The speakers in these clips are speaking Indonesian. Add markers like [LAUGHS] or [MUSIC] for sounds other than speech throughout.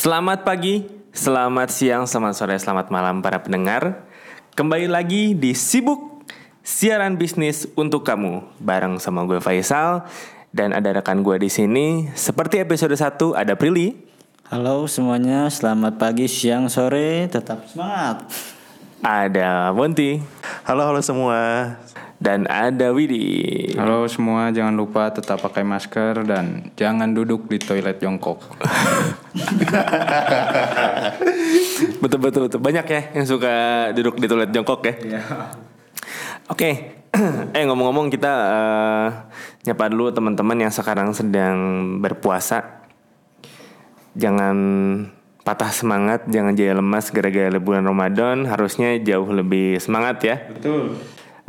Selamat pagi, selamat siang, selamat sore, selamat malam para pendengar. Kembali lagi di Sibuk Siaran Bisnis untuk kamu bareng sama gue Faisal dan ada rekan gue di sini. Seperti episode 1 ada Prilly, Halo semuanya, selamat pagi, siang, sore, tetap semangat. ada Monty, Halo halo semua. Dan ada Widi. Halo semua, jangan lupa tetap pakai masker dan jangan duduk di toilet jongkok. [LAUGHS] Betul betul betul banyak ya yang suka duduk di toilet jongkok ya. Oke, [CLEARS THROAT] eh ngomong-ngomong kita eh, nyapa dulu teman-teman yang sekarang sedang berpuasa. Jangan patah semangat, jangan jaya lemas gara-gara bulan Ramadan. Harusnya jauh lebih semangat ya. Betul.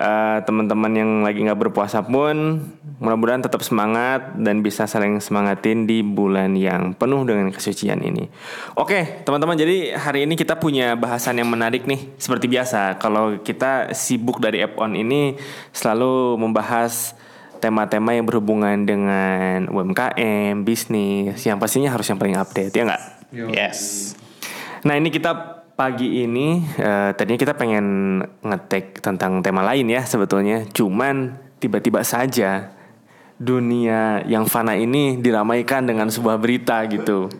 Eh, teman-teman yang lagi nggak berpuasa pun mudah-mudahan tetap semangat dan bisa saling semangatin di bulan yang penuh dengan kesucian ini. Oke, teman-teman, jadi hari ini kita punya bahasan yang menarik nih. Seperti biasa, kalau kita sibuk dari app on ini selalu membahas tema-tema yang berhubungan dengan UMKM, bisnis, yang pastinya harus yang paling update, ya nggak? Yes. Nah ini kita pagi ini eh, tadinya kita pengen ngetek tentang tema lain ya sebetulnya, cuman tiba-tiba saja dunia yang fana ini diramaikan dengan sebuah berita gitu.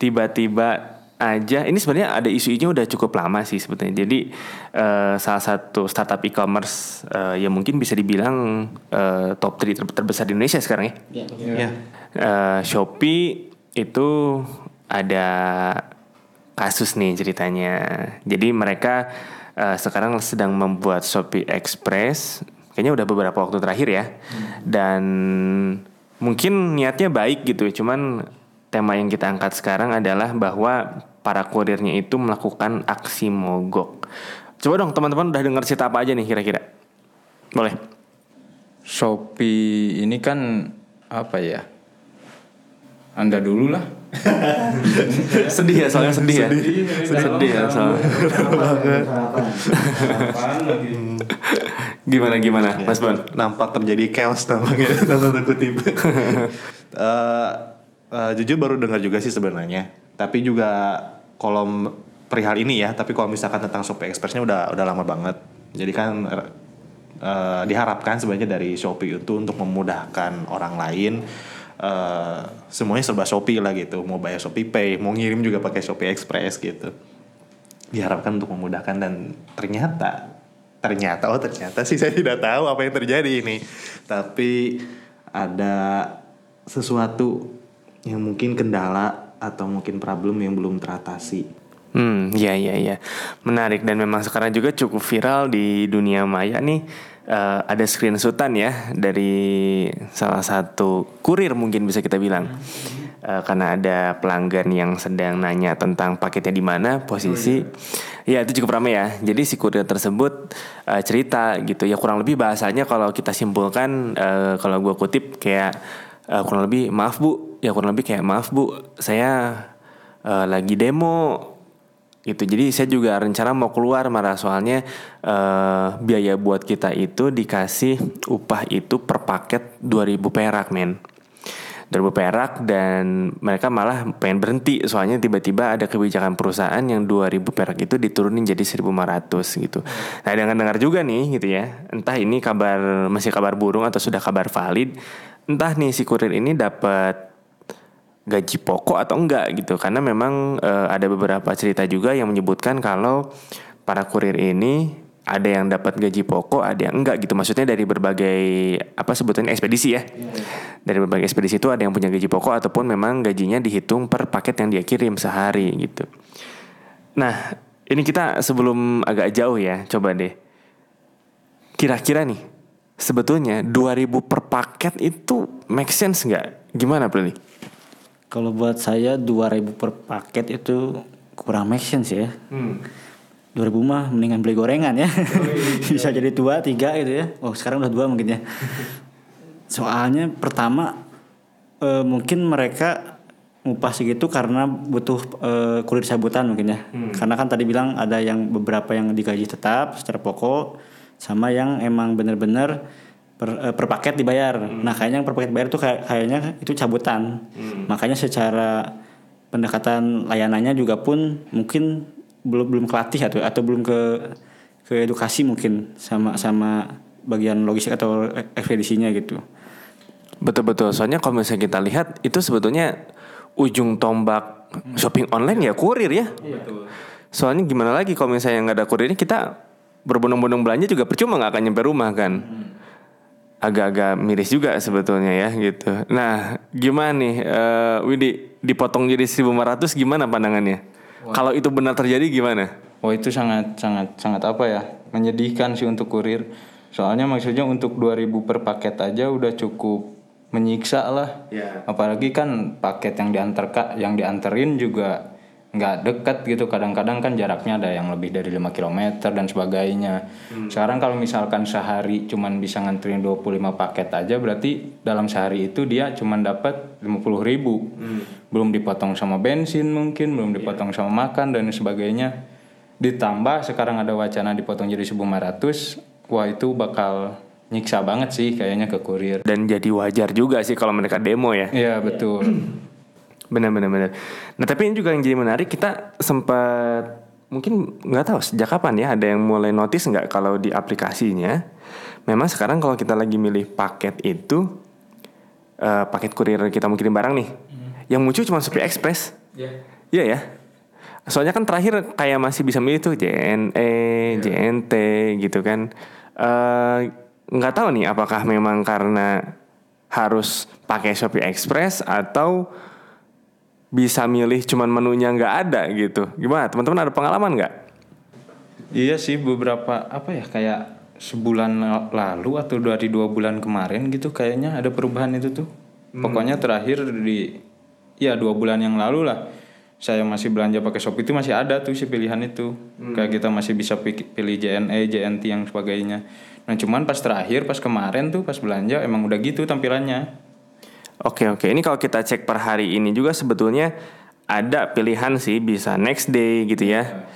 Tiba-tiba aja ini sebenarnya ada isu-isunya udah cukup lama sih sebetulnya. Jadi eh, salah satu startup e-commerce eh, yang mungkin bisa dibilang eh, top 3 ter- terbesar di Indonesia sekarang ya. Ya. Eh, Shopee itu ada kasus nih ceritanya. Jadi mereka eh, sekarang sedang membuat Shopee Express. Kayaknya udah beberapa waktu terakhir ya. Dan mungkin niatnya baik gitu. Cuman tema yang kita angkat sekarang adalah bahwa para kurirnya itu melakukan aksi mogok. Coba dong teman-teman udah dengar cerita apa aja nih kira-kira? Boleh. Shopee ini kan apa ya? Anda dulu lah. [LAUGHS] sedih ya soalnya sedih ya. Sedih ya soalnya. Gimana gimana, Mas Bon? Nampak terjadi chaos namanya [LAUGHS] dalam tanda kutip. [LAUGHS] Eh, eh, jujur baru dengar juga sih sebenarnya. Tapi juga kalau m- perihal ini ya, tapi kalau misalkan tentang Shopee Express-nya udah udah lama banget. Jadi kan eh, diharapkan sebenarnya dari Shopee itu untuk memudahkan orang lain eh, semuanya serba Shopee lah gitu. Mau bayar Shopee Pay, mau ngirim juga pakai Shopee Express gitu. Diharapkan untuk memudahkan dan ternyata ternyata oh ternyata sih saya tidak tahu apa yang terjadi ini. Tapi ada sesuatu yang mungkin kendala atau mungkin problem yang belum teratasi. Hmm, ya ya ya. Menarik dan memang sekarang juga cukup viral di dunia maya nih. Eh, ada screenshotan ya dari salah satu kurir mungkin bisa kita bilang. Eh, karena ada pelanggan yang sedang nanya tentang paketnya di mana, posisi. Ya itu cukup ramai ya. Jadi si kurir tersebut eh, cerita gitu ya kurang lebih bahasanya kalau kita simpulkan eh, kalau gua kutip kayak eh, kurang lebih maaf bu, ya kurang lebih kayak maaf bu, saya eh, lagi demo gitu. Jadi saya juga rencana mau keluar marah soalnya eh, biaya buat kita itu dikasih upah itu per paket 2000 perak men. 2000 perak dan mereka malah pengen berhenti soalnya tiba-tiba ada kebijakan perusahaan yang 2000 perak itu diturunin jadi 1500 gitu. Nah, dengan dengar juga nih gitu ya. Entah ini kabar masih kabar burung atau sudah kabar valid. Entah nih si kurir ini dapat gaji pokok atau enggak gitu karena memang eh, ada beberapa cerita juga yang menyebutkan kalau para kurir ini ada yang dapat gaji pokok, ada yang enggak gitu. Maksudnya dari berbagai apa sebetulnya ekspedisi ya. Dari berbagai ekspedisi itu ada yang punya gaji pokok ataupun memang gajinya dihitung per paket yang dia kirim sehari gitu. Nah, ini kita sebelum agak jauh ya, coba deh. Kira-kira nih, sebetulnya 2000 per paket itu make sense nggak? Gimana, Prilly? Kalau buat saya 2000 per paket itu kurang make sense ya. 2000 mah mendingan beli gorengan ya. [LAUGHS] Bisa jadi dua, tiga gitu ya. Oh sekarang udah dua mungkin ya. [LAUGHS] Soalnya pertama eh, mungkin mereka ngupah segitu karena butuh eh, kurir sabutan mungkin ya. Karena kan tadi bilang ada yang beberapa yang digaji tetap secara pokok sama yang emang bener-bener per, eh, per paket dibayar. Nah kayaknya yang per paket bayar tuh kayak, kayaknya itu cabutan. Makanya secara pendekatan layanannya juga pun mungkin belum belum kelatih atau atau belum ke ke edukasi mungkin sama sama bagian logistik atau ekspedisinya gitu. Betul betul. Soalnya kalau misalnya kita lihat itu sebetulnya ujung tombak shopping online ya kurir ya. Soalnya gimana lagi kalau misalnya nggak ada kurirnya kita berbondong-bondong belanja juga percuma nggak akan nyampe rumah kan. Agak-agak miris juga sebetulnya ya gitu. Nah gimana nih eh, Widi dipotong jadi 1500 gimana pandangannya? Kalau itu benar terjadi gimana? Oh itu sangat sangat sangat apa ya menyedihkan sih untuk kurir. Soalnya maksudnya untuk 2000 per paket aja udah cukup menyiksa lah. Iya. Apalagi kan paket yang diantar yang dianterin juga nggak dekat gitu. Kadang-kadang kan jaraknya ada yang lebih dari 5 km dan sebagainya. Sekarang kalau misalkan sehari cuman bisa nganterin 25 paket aja berarti dalam sehari itu dia cuman dapat 50.000 ribu. Belum dipotong sama bensin mungkin, belum dipotong sama makan dan sebagainya. Ditambah sekarang ada wacana dipotong jadi 1.500, wah itu bakal nyiksa banget sih kayaknya ke kurir. Dan jadi wajar juga sih kalau mereka demo ya. Iya betul. [CLEARS THROAT] Benar benar benar. Nah tapi ini juga yang jadi menarik kita sempat mungkin nggak tahu sejak kapan ya ada yang mulai notice nggak kalau di aplikasinya memang sekarang kalau kita lagi milih paket itu eh, paket kurir kita mau kirim barang nih yang muncul cuma Shopee Express. Iya ya. Soalnya kan terakhir kayak masih bisa milih tuh JNE, JNT gitu kan. Eh, nggak tahu nih apakah memang karena harus pakai Shopee Express atau bisa milih cuman menunya nggak ada gitu. Gimana? Teman-teman ada pengalaman nggak? Iya sih beberapa apa ya kayak sebulan lalu atau dari dua bulan kemarin gitu kayaknya ada perubahan itu tuh. Pokoknya terakhir di ya dua bulan yang lalu lah saya masih belanja pakai Shopee itu masih ada tuh si pilihan itu. Kayak kita masih bisa pi- pilih JNE, JNT yang sebagainya. Nah cuman pas terakhir pas kemarin tuh pas belanja emang udah gitu tampilannya. Oke oke. Ini kalau kita cek per hari ini juga sebetulnya ada pilihan sih bisa next day gitu ya.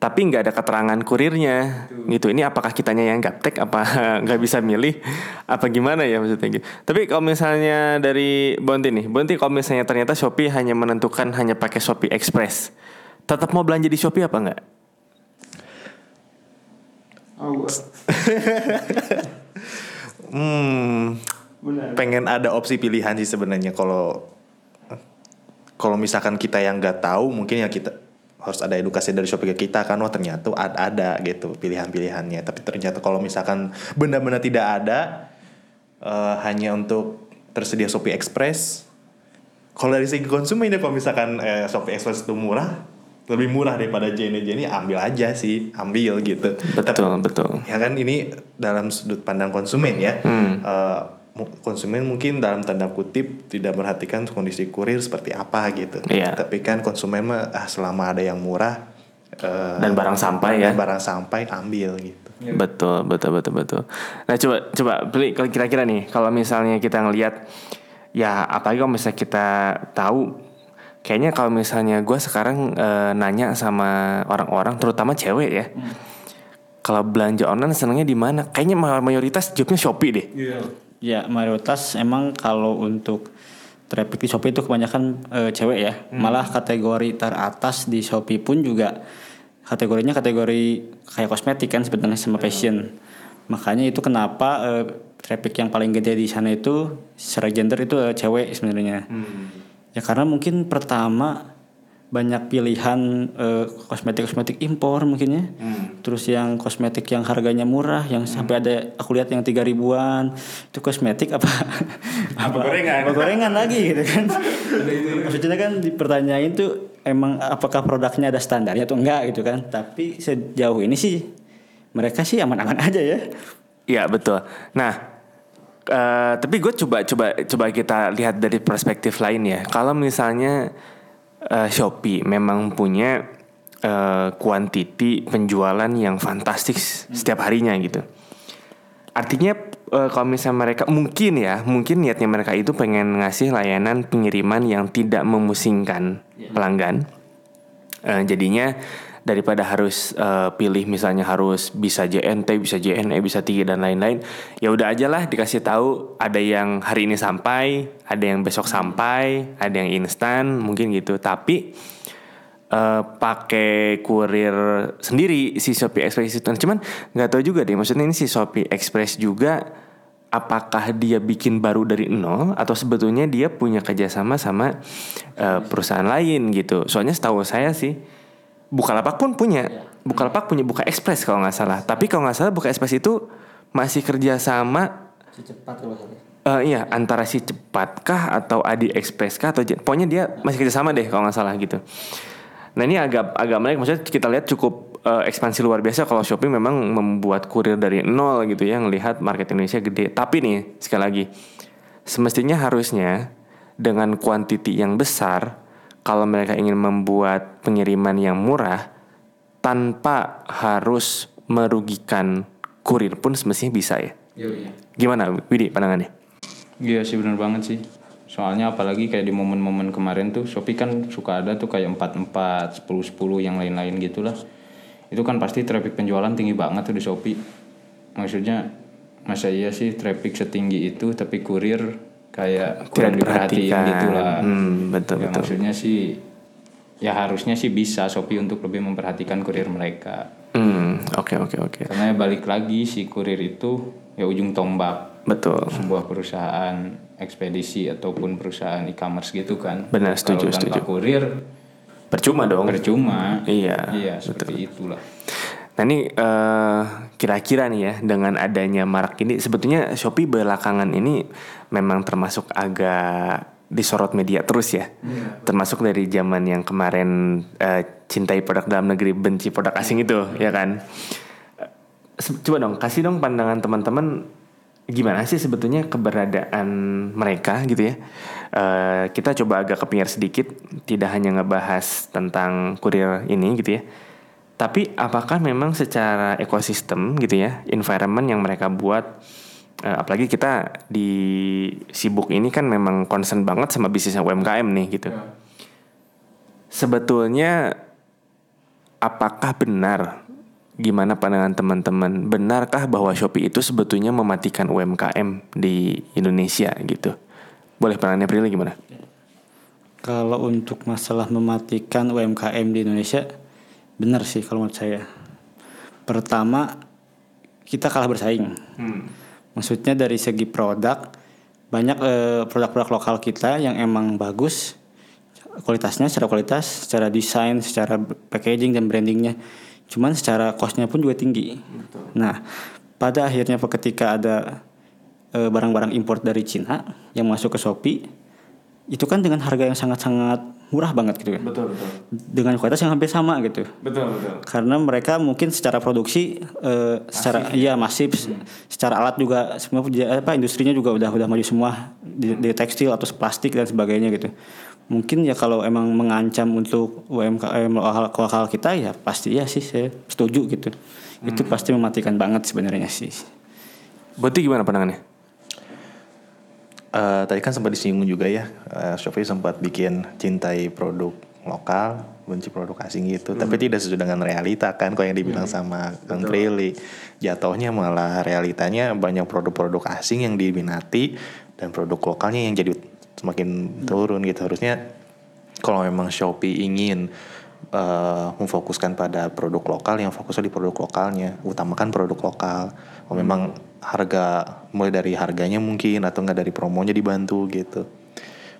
Tapi nggak ada keterangan kurirnya gitu. Ini apakah kitanya yang gaptek apa [LAUGHS] nggak bisa milih apa gimana ya maksudnya gitu. Tapi kalau misalnya dari Bonti nih, Bonti kalau misalnya ternyata Shopee hanya menentukan hanya pakai Shopee Express, tetap mau belanja di Shopee apa nggak? [LAUGHS] pengen ada opsi pilihan sih sebenarnya kalau kalau misalkan kita yang nggak tahu mungkin ya kita harus ada edukasi dari Shopee ke kita kan wah ternyata ada, ada gitu pilihan-pilihannya tapi ternyata kalau misalkan benar-benar tidak ada eh, hanya untuk tersedia Shopee Express kalau dari segi konsumen ya kalau misalkan eh, Shopee Express itu murah lebih murah daripada JNE JNE ambil aja sih ambil gitu Betul betul. ya kan ini dalam sudut pandang konsumen ya Hmm. Mu- konsumen mungkin dalam tanda kutip tidak memperhatikan kondisi kurir seperti apa gitu Iya. tapi kan konsumen mah ah selama ada yang murah eh, Dan barang sampai ya. dan barang sampai ambil gitu Betul, betul, betul, betul. Nah coba, coba beli kalau kira-kira nih, kalau misalnya kita ngelihat, ya apalagi kalau misalnya kita tahu, kayaknya kalau misalnya gue sekarang eh, nanya sama orang-orang, terutama cewek ya, kalau belanja online senangnya di mana? Kayaknya ma- mayoritas jawabnya Shopee deh. Ya mayoritas emang kalau untuk traffic di Shopee itu kebanyakan eh, cewek ya. Malah kategori teratas di Shopee pun juga kategorinya kategori kayak kosmetik kan sebenarnya sama fashion. Makanya itu kenapa eh, traffic yang paling gede di sana itu secara gender itu eh, cewek sebenarnya. Ya karena mungkin pertama banyak pilihan eh, kosmetik-kosmetik impor mungkin ya. Terus yang kosmetik yang harganya murah yang sampai ada aku lihat yang tiga ribuan itu kosmetik apa apa gorengan. apa gorengan lagi gitu kan. Maksudnya kan dipertanyain tuh emang apakah produknya ada standarnya atau enggak gitu kan. Tapi sejauh ini sih mereka sih aman-aman aja ya. Iya betul. Nah, eh, tapi gue coba coba coba kita lihat dari perspektif lain ya. Kalau misalnya eh, Shopee memang punya kuantiti penjualan yang fantastis setiap harinya gitu. Artinya eh, kalau misalnya mereka mungkin ya, mungkin niatnya mereka itu pengen ngasih layanan pengiriman yang tidak memusingkan pelanggan. Eh, jadinya daripada harus eh, pilih misalnya harus bisa JNT, bisa JNE, bisa tinggi dan lain-lain. Ya udah aja lah dikasih tahu ada yang hari ini sampai, ada yang besok sampai, ada yang instan mungkin gitu. Tapi eh, pakai kurir sendiri si Shopee Express itu. Cuman nggak tahu juga deh. Maksudnya ini si Shopee Express juga apakah dia bikin baru dari nol atau sebetulnya dia punya kerjasama sama eh, perusahaan lain gitu. Soalnya setahu saya sih Bukalapak pun punya. Bukalapak punya Buka Express kalau nggak salah. Tapi kalau nggak salah Buka Express itu masih kerjasama Secepat kalau salah. Eh iya antara si cepatkah atau Adi Express kah atau pokoknya dia masih kerjasama deh kalau nggak salah gitu. Nah ini agak agak menarik maksudnya kita lihat cukup eh, ekspansi luar biasa kalau Shopee memang membuat kurir dari nol gitu ya ngelihat market Indonesia gede. Tapi nih sekali lagi semestinya harusnya dengan kuantiti yang besar kalau mereka ingin membuat pengiriman yang murah tanpa harus merugikan kurir pun semestinya bisa ya. Gimana Widi pandangannya? Iya sih bener banget sih. Soalnya apalagi kayak di momen-momen kemarin tuh Shopee kan suka ada tuh kayak 44, 10 10 yang lain-lain gitulah. Itu kan pasti traffic penjualan tinggi banget tuh di Shopee. Maksudnya masa iya sih traffic setinggi itu tapi kurir kayak kurang diperhatikan. gitu lah. Hmm, betul, ya, betul. maksudnya sih ya harusnya sih bisa Shopee untuk lebih memperhatikan kurir mereka. Hmm, oke oke oke. Karena ya balik lagi si kurir itu ya ujung tombak Betul. sebuah perusahaan ekspedisi ataupun perusahaan e-commerce gitu kan. Benar, setuju, Kalau tanpa setuju. kurir Percuma dong. percuma. Iya, Iya, seperti itulah. Nah ini eh, kira-kira nih ya dengan adanya marak ini sebetulnya Shopee belakangan ini memang termasuk agak disorot media terus ya. Termasuk dari zaman yang kemarin eh, cintai produk dalam negeri benci produk asing itu ya kan. Eh, Coba dong kasih dong pandangan teman-teman gimana sih sebetulnya keberadaan mereka gitu ya. Eh, kita coba agak kepinggir sedikit tidak hanya ngebahas tentang kurir ini gitu ya. Tapi apakah memang secara ekosistem gitu ya, environment yang mereka buat, eh, apalagi kita di sibuk ini kan memang concern banget sama bisnisnya UMKM nih gitu. Sebetulnya apakah benar? Gimana pandangan teman-teman? Benarkah bahwa Shopee itu sebetulnya mematikan UMKM di Indonesia gitu? Boleh pandangannya Prilly gimana? Kalau untuk masalah mematikan UMKM di Indonesia, benar sih kalau menurut saya. Pertama, kita kalah bersaing. Maksudnya dari segi produk, banyak eh, produk-produk lokal kita yang emang bagus, kualitasnya secara kualitas, secara desain, secara packaging dan brandingnya. Cuman secara costnya pun juga tinggi. Nah, pada akhirnya ketika ada eh, barang-barang import dari Cina yang masuk ke Shopee, itu kan dengan harga yang sangat-sangat murah banget gitu kan. Betul betul. Dengan kualitas yang hampir sama gitu. Betul betul. Karena mereka mungkin secara produksi eh, secara iya masif, secara alat juga semua apa industrinya juga udah udah maju semua di, di tekstil atau plastik dan sebagainya gitu. Mungkin ya kalau emang mengancam untuk UMKM lokal, lokal kita ya pasti ya sih saya setuju gitu. Itu pasti mematikan banget sebenarnya sih. Berarti gimana pandangannya? Eh, tadi kan sempat disinggung juga ya, eh, Shopee sempat bikin cintai produk lokal, benci produk asing gitu. Tapi tidak sesuai dengan realita kan, kalau yang dibilang sama Kang Prilly. Jatuhnya malah realitanya banyak produk-produk asing yang diminati dan produk lokalnya yang jadi semakin turun gitu. Harusnya kalau memang Shopee ingin eh, memfokuskan pada produk lokal yang fokusnya di produk lokalnya utamakan produk lokal kalau memang harga mulai dari harganya mungkin atau enggak dari promonya dibantu gitu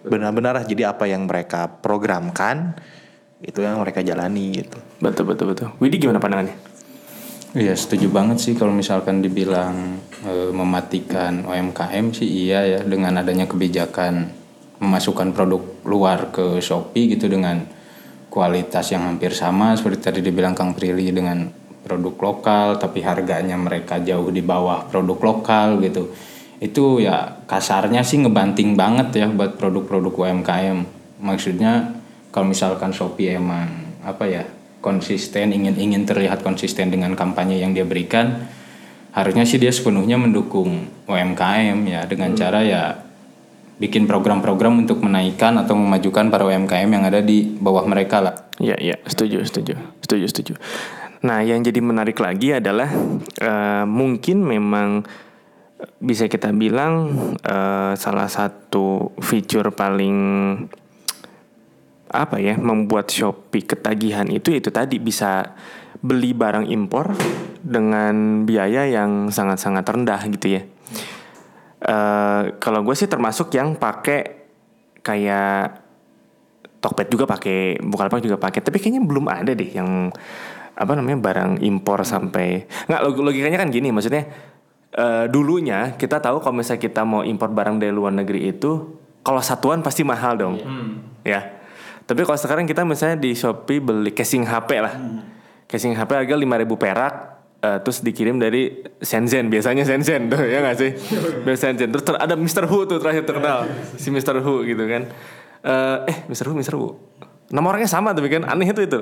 benar-benar jadi apa yang mereka programkan itu yang mereka jalani gitu Betul betul betul. Widi gimana pandangannya? Iya setuju banget sih kalau misalkan dibilang eh, mematikan UMKM sih iya ya dengan adanya kebijakan memasukkan produk luar ke Shopee gitu dengan kualitas yang hampir sama seperti tadi dibilang Kang Prilly dengan produk lokal tapi harganya mereka jauh di bawah produk lokal gitu. Itu ya kasarnya sih ngebanting banget ya buat produk-produk UMKM. Maksudnya kalau misalkan Shopee emang apa ya konsisten ingin ingin terlihat konsisten dengan kampanye yang dia berikan harusnya sih dia sepenuhnya mendukung UMKM ya dengan cara ya bikin program-program untuk menaikkan atau memajukan para UMKM yang ada di bawah mereka lah. Iya, iya, setuju, setuju, setuju, setuju. Nah, yang jadi menarik lagi adalah eh, mungkin memang bisa kita bilang eh, salah satu fitur paling apa ya membuat Shopee ketagihan itu itu tadi bisa beli barang impor dengan biaya yang sangat-sangat rendah gitu ya. Eh, kalau gue sih termasuk yang pakai kayak Tokped juga pakai, Bukalapak juga pakai. Tapi kayaknya belum ada deh yang apa namanya barang impor sampai nggak log- logikanya kan gini maksudnya eh, dulunya kita tahu kalau misalnya kita mau impor barang dari luar negeri itu kalau satuan pasti mahal dong ya tapi kalau sekarang kita misalnya di Shopee beli casing HP lah casing HP harga 5000 perak eh, terus dikirim dari Shenzhen biasanya Shenzhen tuh ya nggak sih [LAUGHS] dari Shenzhen terus ter- ada Mr. Hu tuh terakhir terkenal si Mr. Hu gitu kan Eh, eh Mr. Hu Mr. Hu nama orangnya sama tapi kan aneh itu itu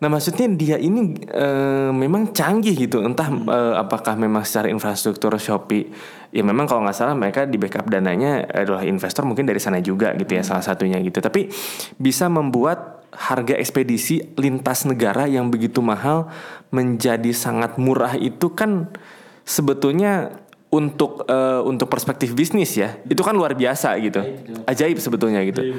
Nah maksudnya dia ini eh, memang canggih gitu, entah eh, apakah memang secara infrastruktur Shopee, ya memang kalau nggak salah mereka di backup dananya adalah investor mungkin dari sana juga gitu ya salah satunya gitu. Tapi bisa membuat harga ekspedisi lintas negara yang begitu mahal menjadi sangat murah itu kan sebetulnya untuk eh, untuk perspektif bisnis ya itu kan luar biasa gitu, ajaib sebetulnya gitu.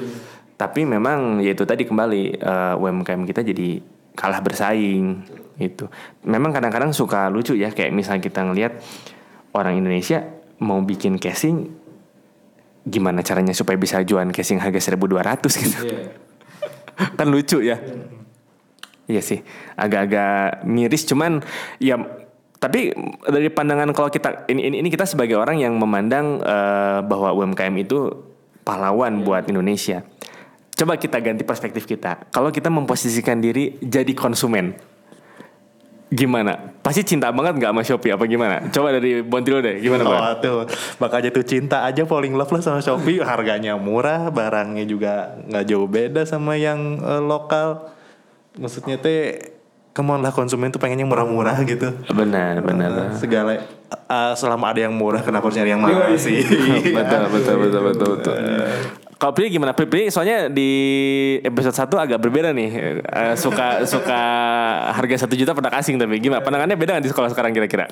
Tapi memang ya itu tadi kembali eh, UMKM kita jadi kalah bersaing itu. Memang kadang-kadang suka lucu ya kayak misalnya kita ngelihat orang Indonesia mau bikin casing gimana caranya supaya bisa jualan casing harga 1200 gitu. [LAUGHS] kan lucu ya. Iya sih, agak-agak miris cuman ya tapi dari pandangan kalau kita ini ini, ini kita sebagai orang yang memandang eh, bahwa UMKM itu pahlawan buat Indonesia. Coba kita ganti perspektif kita. Kalau kita memposisikan diri jadi konsumen, gimana? Pasti cinta banget nggak sama Shopee apa gimana? Coba dari Bontilo deh, gimana Bang? Oh tuh, makanya tuh cinta aja falling love lah sama Shopee. Harganya murah, barangnya juga nggak jauh beda sama yang eh, lokal. Maksudnya teh, come on lah konsumen tuh pengennya murah-murah gitu. Benar, benar. Segala eh, selama ada yang murah, kenapa harus nyari yang mahal sih? [LAUGHS] betul, betul, betul, betul, betul. Kalau Pri gimana? Pri, Pri soalnya di episode 1 agak berbeda nih. Eh, suka [LAUGHS] suka harga satu juta produk asing tapi gimana? Pandangannya beda nggak di sekolah sekarang kira-kira?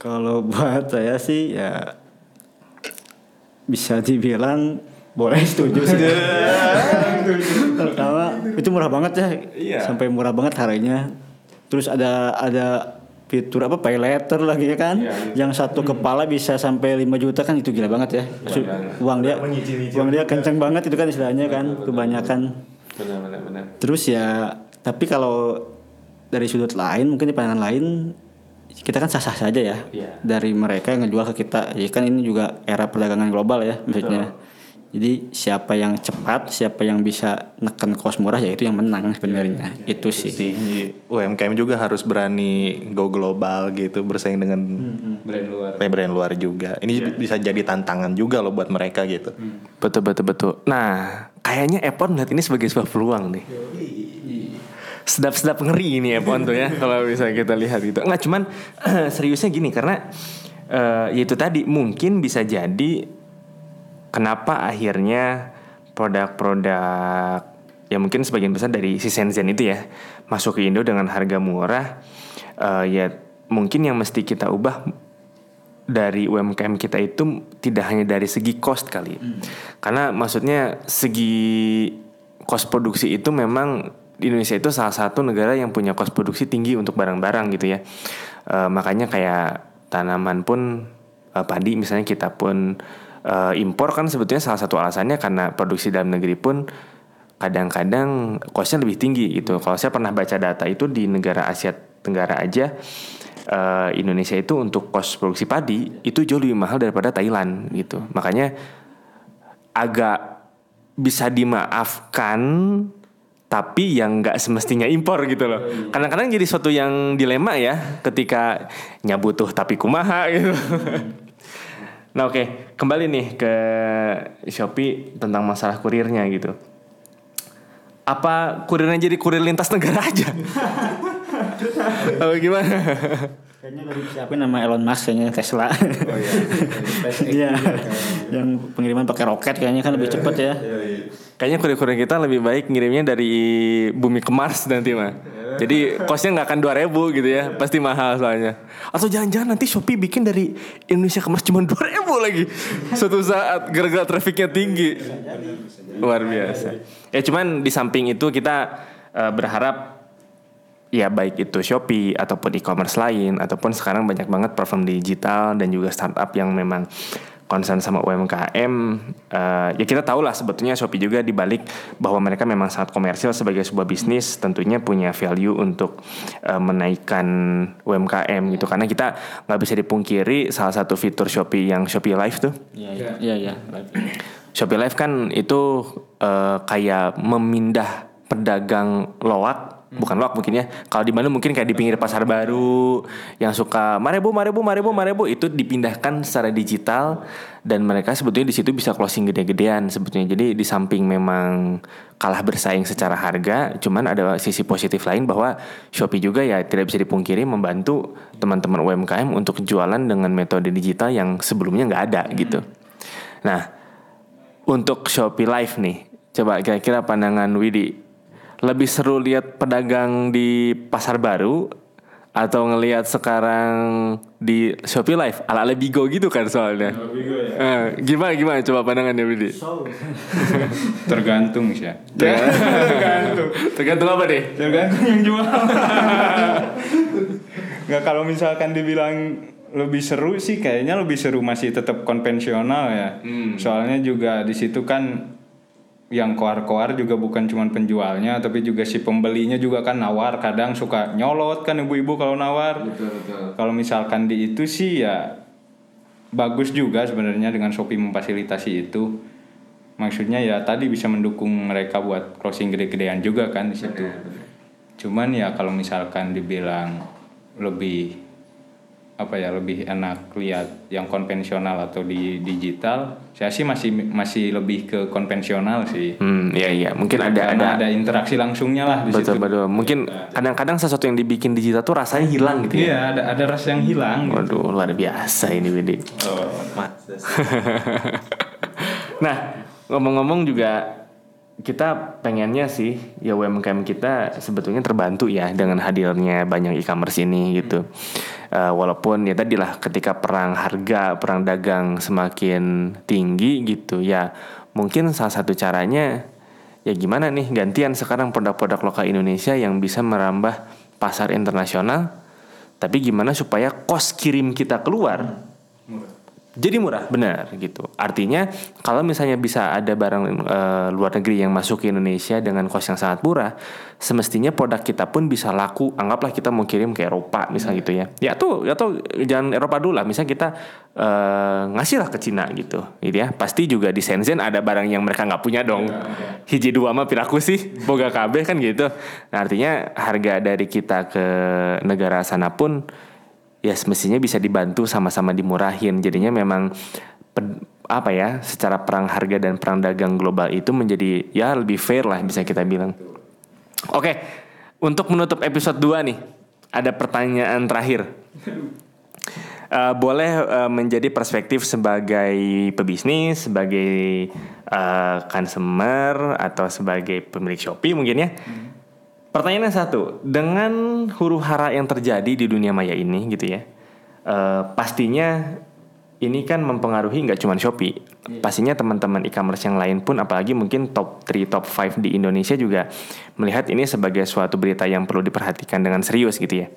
Kalau [LAUGHS] buat saya sih ya bisa dibilang boleh setuju sih. Pertama itu murah banget ya. Iya. Sampai murah banget harganya. Terus ada ada fitur apa pay letter lagi ya kan. Yang satu kepala bisa sampai 5 juta kan itu gila banget ya. Su- Uang dia uang dia kenceng banget itu kan istilahnya kan kebanyakan. Benar, benar, benar. Terus ya tapi kalau dari sudut lain mungkin di pandangan lain kita kan sah-sah saja ya Iya. dari mereka yang ngejual ke kita. Ya kan ini juga era perdagangan global ya maksudnya. Jadi siapa yang cepat, siapa yang bisa neken cost murah ya itu yang menang sebenarnya. Itu sih. Si UMKM juga harus berani go global gitu, bersaing dengan Brand luar. brand luar juga. Ini bisa jadi tantangan juga loh buat mereka gitu. Betul betul betul. Nah, kayaknya Epon melihat ini sebagai sebuah peluang nih. Sedap-sedap ngeri ini Epon tuh ya [LAUGHS] kalau bisa kita lihat gitu. Enggak cuman [CLEARS THROAT] seriusnya gini karena eh, ya itu tadi mungkin bisa jadi kenapa akhirnya produk-produk ya mungkin sebagian besar dari si Shenzhen itu ya masuk ke Indo dengan harga murah eh, ya mungkin yang mesti kita ubah dari UMKM kita itu tidak hanya dari segi cost kali. Karena maksudnya segi cost produksi itu memang di Indonesia itu salah satu negara yang punya cost produksi tinggi untuk barang-barang gitu ya. Eh, makanya kayak tanaman pun eh, padi misalnya kita pun eh, impor kan sebetulnya salah satu alasannya karena produksi dalam negeri pun kadang-kadang costnya lebih tinggi gitu. Kalau saya pernah baca data itu di negara Asia Tenggara aja eh, Indonesia itu untuk cost produksi padi itu jauh lebih mahal daripada Thailand gitu. Makanya agak bisa dimaafkan tapi yang nggak semestinya impor gitu loh. Kadang-kadang jadi suatu yang dilema ya ketika nyabutuh tapi kumaha gitu. [LAUGHS] nah oke kembali nih ke Shopee tentang masalah kurirnya gitu. Apa kurirnya jadi kurir lintas negara aja? Oh gimana? Kayaknya udah disiapin nama Elon Musk kayaknya Tesla. Oh iya. [LAUGHS] Iya. Yang pengiriman pakai roket kayaknya kan lebih cepet ya. Kayaknya kurir-kurir kita lebih baik ngirimnya dari bumi ke Mars nanti mah. Jadi kosnya nggak akan 2000 gitu ya, pasti mahal soalnya. Atau jangan-jangan nanti Shopee bikin dari Indonesia ke Mars cuma [LAUGHS] 2000 lagi. Suatu saat gara-gara trafiknya tinggi. Luar biasa. Ya cuman di samping itu kita eh, berharap ya baik itu Shopee ataupun e-commerce lain ataupun sekarang banyak banget platform digital dan juga startup yang memang concern sama UMKM eh, ya kita tahu lah sebetulnya Shopee juga dibalik bahwa mereka memang sangat komersil sebagai sebuah bisnis tentunya punya value untuk eh, menaikkan UMKM gitu karena kita nggak bisa dipungkiri salah satu fitur Shopee yang Shopee Live tuh Iya, iya. Iya, iya. Shopee Live kan itu eh, kayak memindah pedagang loak bukan loak mungkin ya. Kalau di mana mungkin kayak di pinggir pasar baru yang suka marebu marebu marebu marebu itu dipindahkan secara digital dan mereka sebetulnya di situ bisa closing gede-gedean sebetulnya. Jadi di samping memang kalah bersaing secara harga cuman ada sisi positif lain bahwa Shopee juga ya tidak bisa dipungkiri membantu teman-teman UMKM untuk jualan dengan metode digital yang sebelumnya nggak ada gitu. Nah untuk Shopee Live nih, coba kira-kira pandangan Widi, lebih seru lihat pedagang di pasar baru atau ngelihat sekarang di Shopee Live ala ala Bigo gitu kan soalnya. Eh, gimana gimana coba pandangannya Widi? [LAUGHS] Tergantung sih ya. [LAUGHS] Tergantung. Tergantung apa deh? Tergantung yang jual. [LAUGHS] Nggak kalau misalkan dibilang lebih seru sih kayaknya lebih seru masih tetap konvensional ya. Soalnya juga di situ kan yang koar-koar juga bukan cuma penjualnya tapi juga si pembelinya juga kan nawar kadang suka nyolot kan ibu-ibu kalau nawar. Kalau misalkan di itu sih ya bagus juga sebenarnya dengan Shopee memfasilitasi itu. Maksudnya ya tadi bisa mendukung mereka buat closing gede-gedean juga kan di situ. Cuman ya kalau misalkan dibilang lebih apa ya lebih enak lihat yang konvensional atau di digital, saya sih masih masih lebih ke konvensional sih. Hmm, iya iya, mungkin ada Karena ada ada interaksi langsungnya lah di betul situ. betul. Mungkin kadang-kadang sesuatu yang dibikin digital tuh rasanya hilang gitu ya. Iya, ada ada rasa yang hilang. Waduh, luar biasa ini Widi. [LAUGHS] nah, ngomong-ngomong juga kita pengennya sih ya UMKM kita sebetulnya terbantu ya dengan hadirnya banyak e-commerce ini gitu. Eh, walaupun ya tadilah ketika perang harga, perang dagang semakin tinggi gitu ya, mungkin salah satu caranya ya gimana nih gantian sekarang produk-produk lokal Indonesia yang bisa merambah pasar internasional. Tapi gimana supaya kos kirim kita keluar jadi murah, benar gitu. Artinya kalau misalnya bisa ada barang eh, luar negeri yang masuk ke Indonesia dengan kos yang sangat murah, semestinya produk kita pun bisa laku. Anggaplah kita mau kirim ke Eropa, misal gitu ya. Ya tuh, ya tuh jangan Eropa dulu lah. Misal kita eh, ngasih lah ke Cina gitu, gitu ya. Pasti juga di Shenzhen ada barang yang mereka nggak punya dong. Hiji dua mah piraku sih, boga kabeh kan gitu. Nah, artinya harga dari kita ke negara sana pun ya semestinya bisa dibantu sama-sama dimurahin. Jadinya memang apa ya, secara perang harga dan perang dagang global itu menjadi ya lebih fair lah bisa kita bilang. Oke, untuk menutup episode 2 nih, ada pertanyaan terakhir. Eh, boleh eh, menjadi perspektif sebagai pebisnis, sebagai eh, consumer atau sebagai pemilik Shopee mungkin ya. Pertanyaannya satu, dengan huru hara yang terjadi di dunia maya ini gitu ya, eh, pastinya ini kan mempengaruhi nggak cuma Shopee, pastinya teman-teman e-commerce yang lain pun, apalagi mungkin top 3, top 5 di Indonesia juga melihat ini sebagai suatu berita yang perlu diperhatikan dengan serius gitu ya.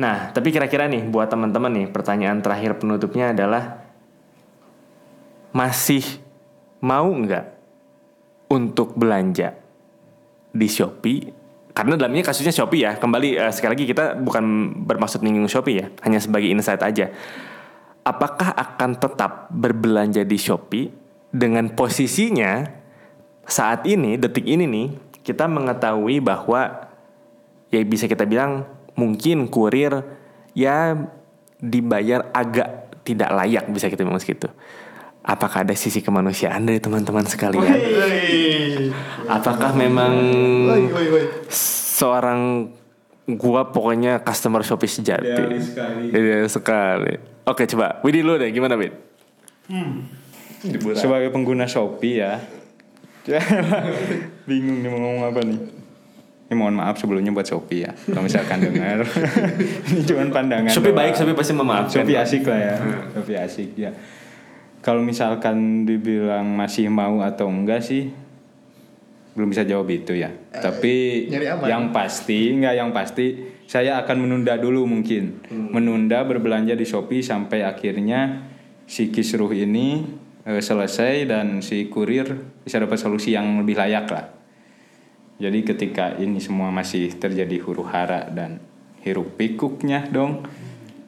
Nah, tapi kira-kira nih buat teman-teman nih, pertanyaan terakhir penutupnya adalah masih mau nggak untuk belanja di Shopee karena dalamnya kasusnya Shopee ya. Kembali eh, sekali lagi kita bukan bermaksud menyinggung Shopee ya. Hanya sebagai insight aja. Apakah akan tetap berbelanja di Shopee dengan posisinya saat ini detik ini nih kita mengetahui bahwa ya bisa kita bilang mungkin kurir ya dibayar agak tidak layak bisa kita bilang segitu apakah ada sisi kemanusiaan dari teman-teman sekalian apakah memang seorang gua pokoknya customer Shopee sejati. Idealis sekali. Idealis sekali. Oke, coba Widi lu deh gimana, Wid? Sebagai pengguna Shopee ya. [LAUGHS] Bingung nih mau ngomong apa nih. Ini mohon maaf sebelumnya buat Shopee ya. Kalau misalkan dengar. [LAUGHS] ini cuma pandangan. Shopee doang. baik, Shopee pasti memaafkan. Shopee asik lah ya. Shopee asik ya. Kalau misalkan dibilang masih mau atau enggak sih belum bisa jawab itu ya. Tapi nyari aman. yang pasti enggak yang pasti saya akan menunda dulu mungkin. Menunda berbelanja di Shopee sampai akhirnya si kisruh ini eh, selesai dan si kurir bisa dapat solusi yang lebih layak lah. Jadi ketika ini semua masih terjadi huru hara dan hiruk pikuknya dong,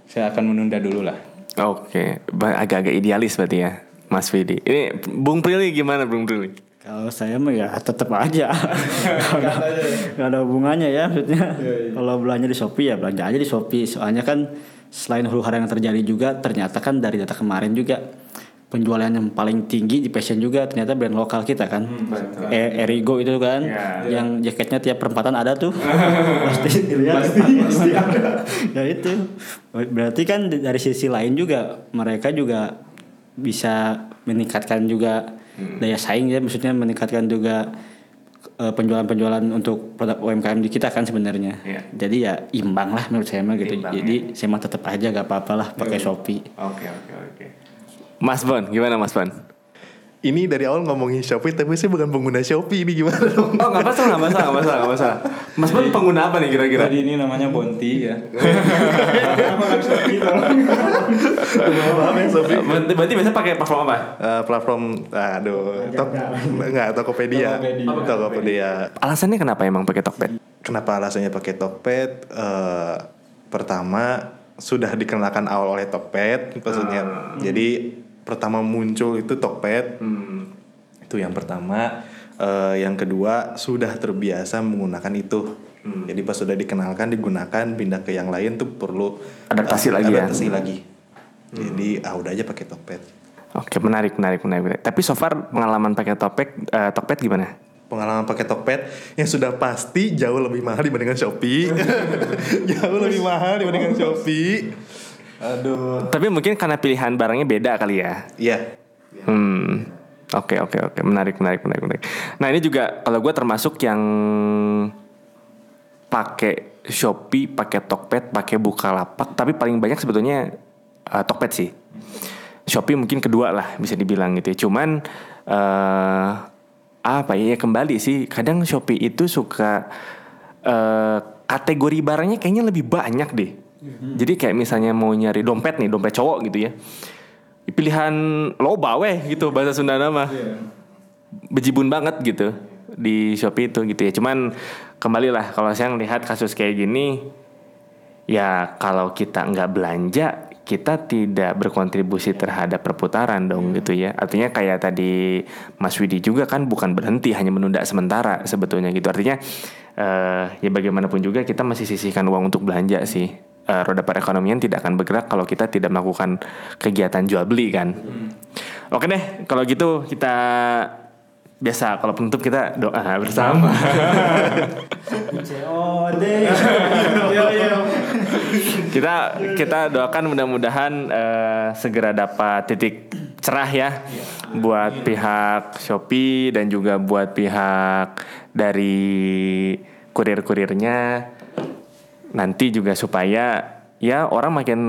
saya akan menunda dulu lah. Oke, ba- agak-agak idealis berarti ya, Mas Widi. Ini Bung Prilly gimana, Bung Prilly? Kalau saya mah ya tetap aja. [LAUGHS] Gak ada hubungannya ya maksudnya. Kalau belanja di Shopee ya belanja aja di Shopee. Soalnya kan selain huru hara yang terjadi juga ternyata kan dari data kemarin juga penjualan yang paling tinggi di fashion juga ternyata brand lokal kita kan. E- Erigo itu kan yang jaketnya tiap perempatan ada tuh. [LAUGHS] pasti dilihat. [LAUGHS] Pasti, ada. ya itu. Berarti kan dari sisi lain juga mereka juga bisa meningkatkan juga daya saing ya maksudnya meningkatkan juga eh, penjualan-penjualan untuk produk UMKM di kita kan sebenarnya. Iya. Jadi ya imbang lah menurut saya mah gitu. Imbang, Jadi saya mah tetap aja gak apa-apa lah pakai Shopee. Oke, oke, oke. Mas Bon, gimana Mas Bon? Ini dari awal ngomongin Shopee tapi saya bukan pengguna Shopee ini gimana dong? Oh, nggak masalah, nggak masalah, nggak masalah, nggak masalah. Mas Bon pengguna apa nih kira-kira? Jadi ini namanya Bonti ya. [LAUGHS] Berarti, berarti biasanya pakai platform apa? Eh, platform aduh tok enggak Tokopedia Tokopedia Alasannya kenapa emang pakai Tokped? kenapa alasannya pakai Tokped Eh, pertama sudah dikenalkan awal oleh Tokped maksudnya jadi pertama muncul itu Tokped itu yang pertama Eh, yang kedua sudah terbiasa menggunakan itu jadi pas sudah dikenalkan digunakan pindah ke yang lain tuh perlu Adaptasi eh, lagi ya? adaptasi lagi jadi ah udah aja pakai Tokped Oke, menarik, menarik, menarik. menarik. Tapi so far pengalaman pakai Tokped, eh, Tokped gimana? pengalaman pakai Tokped yang sudah pasti jauh lebih mahal dibandingkan Shopee. [LAUGHS] [LAUGHS] jauh lebih mahal dibandingkan Shopee. Aduh. Tapi mungkin karena pilihan barangnya beda kali ya. Iya. Hmm. Oke oke oke menarik menarik menarik menarik. Nah ini juga kalau gue termasuk yang pakai Shopee, pakai Tokped, pakai Bukalapak, tapi paling banyak sebetulnya eh, Tokped sih. Shopee mungkin kedua lah bisa dibilang gitu. ya. Cuman eh apa ya ya kembali sih kadang Shopee itu suka eh kategori barangnya kayaknya lebih banyak deh. Jadi kayak misalnya mau nyari dompet nih, dompet cowok gitu ya. Pilihan loba weh gitu bahasa Sunda nama. Bejibun banget gitu di Shopee itu gitu ya. Cuman kembali lah kalau saya ngelihat kasus kayak gini ya kalau kita nggak belanja kita tidak berkontribusi terhadap perputaran dong gitu ya. Artinya kayak tadi Mas Widi juga kan bukan berhenti hanya menunda sementara sebetulnya gitu. Artinya eh, ya bagaimanapun juga kita masih sisihkan uang untuk belanja sih Eh, roda perekonomian tidak akan bergerak kalau kita tidak melakukan kegiatan jual beli kan? Oke deh kalau gitu kita biasa kalau penutup kita doa bersama. [LAUGHS] Kita kita doakan mudah-mudahan eh, segera dapat titik cerah ya buat pihak Shopee dan juga buat pihak dari kurir-kurirnya nanti juga supaya ya orang makin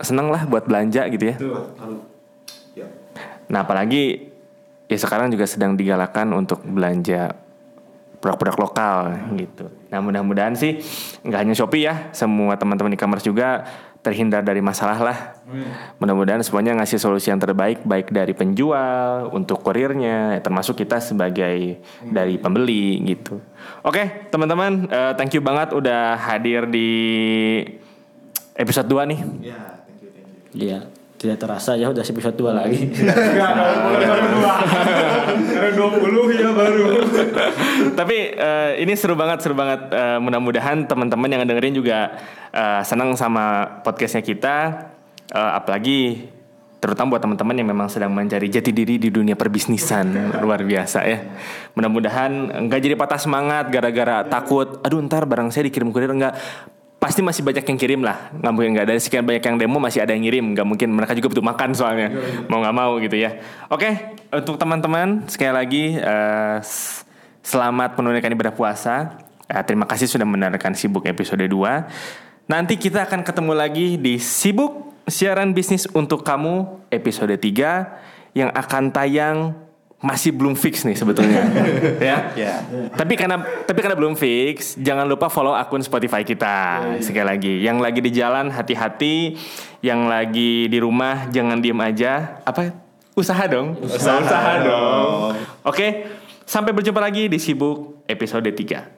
seneng lah buat belanja gitu ya. Nah apalagi ya sekarang juga sedang digalakan untuk belanja produk-produk lokal gitu. Nah mudah-mudahan sih nggak hanya Shopee ya, semua teman-teman e-commerce juga terhindar dari masalah lah. Mudah-mudahan semuanya ngasih solusi yang terbaik baik dari penjual untuk kurirnya, ya, termasuk kita sebagai dari pembeli gitu. Oke teman-teman, eh, thank you banget udah hadir di episode 2 nih. Iya, tidak terasa ya udah episode 2 lagi. Karena 20 ya baru. Tapi eh, ini seru banget, seru banget. Eh, mudah-mudahan teman-teman yang dengerin juga eh, senang sama podcastnya kita. Eh, apalagi terutama buat teman-teman yang memang sedang mencari jati diri di dunia perbisnisan luar biasa ya. Mudah-mudahan nggak jadi patah semangat gara-gara takut. Aduh ntar barang saya dikirim kurir nggak. Pasti masih banyak yang kirim lah. Nggak mungkin nggak dari sekian banyak yang demo masih ada yang ngirim. Nggak mungkin mereka juga butuh makan soalnya. Mau nggak mau gitu ya. Oke untuk teman-teman sekali lagi s- selamat menunaikan ibadah puasa. Eh, terima kasih sudah mendengarkan sibuk episode 2 nanti kita akan ketemu lagi di sibuk siaran bisnis untuk kamu episode 3 yang akan tayang masih belum fix nih sebetulnya [LAUGHS] ya Ya. tapi karena tapi karena belum fix, jangan lupa follow akun Spotify kita. Sekali lagi, yang lagi di jalan hati-hati, yang lagi di rumah jangan diem aja. Apa? Usaha dong. Usaha, dong. Oke, sampai berjumpa lagi di Sibuk episode 3.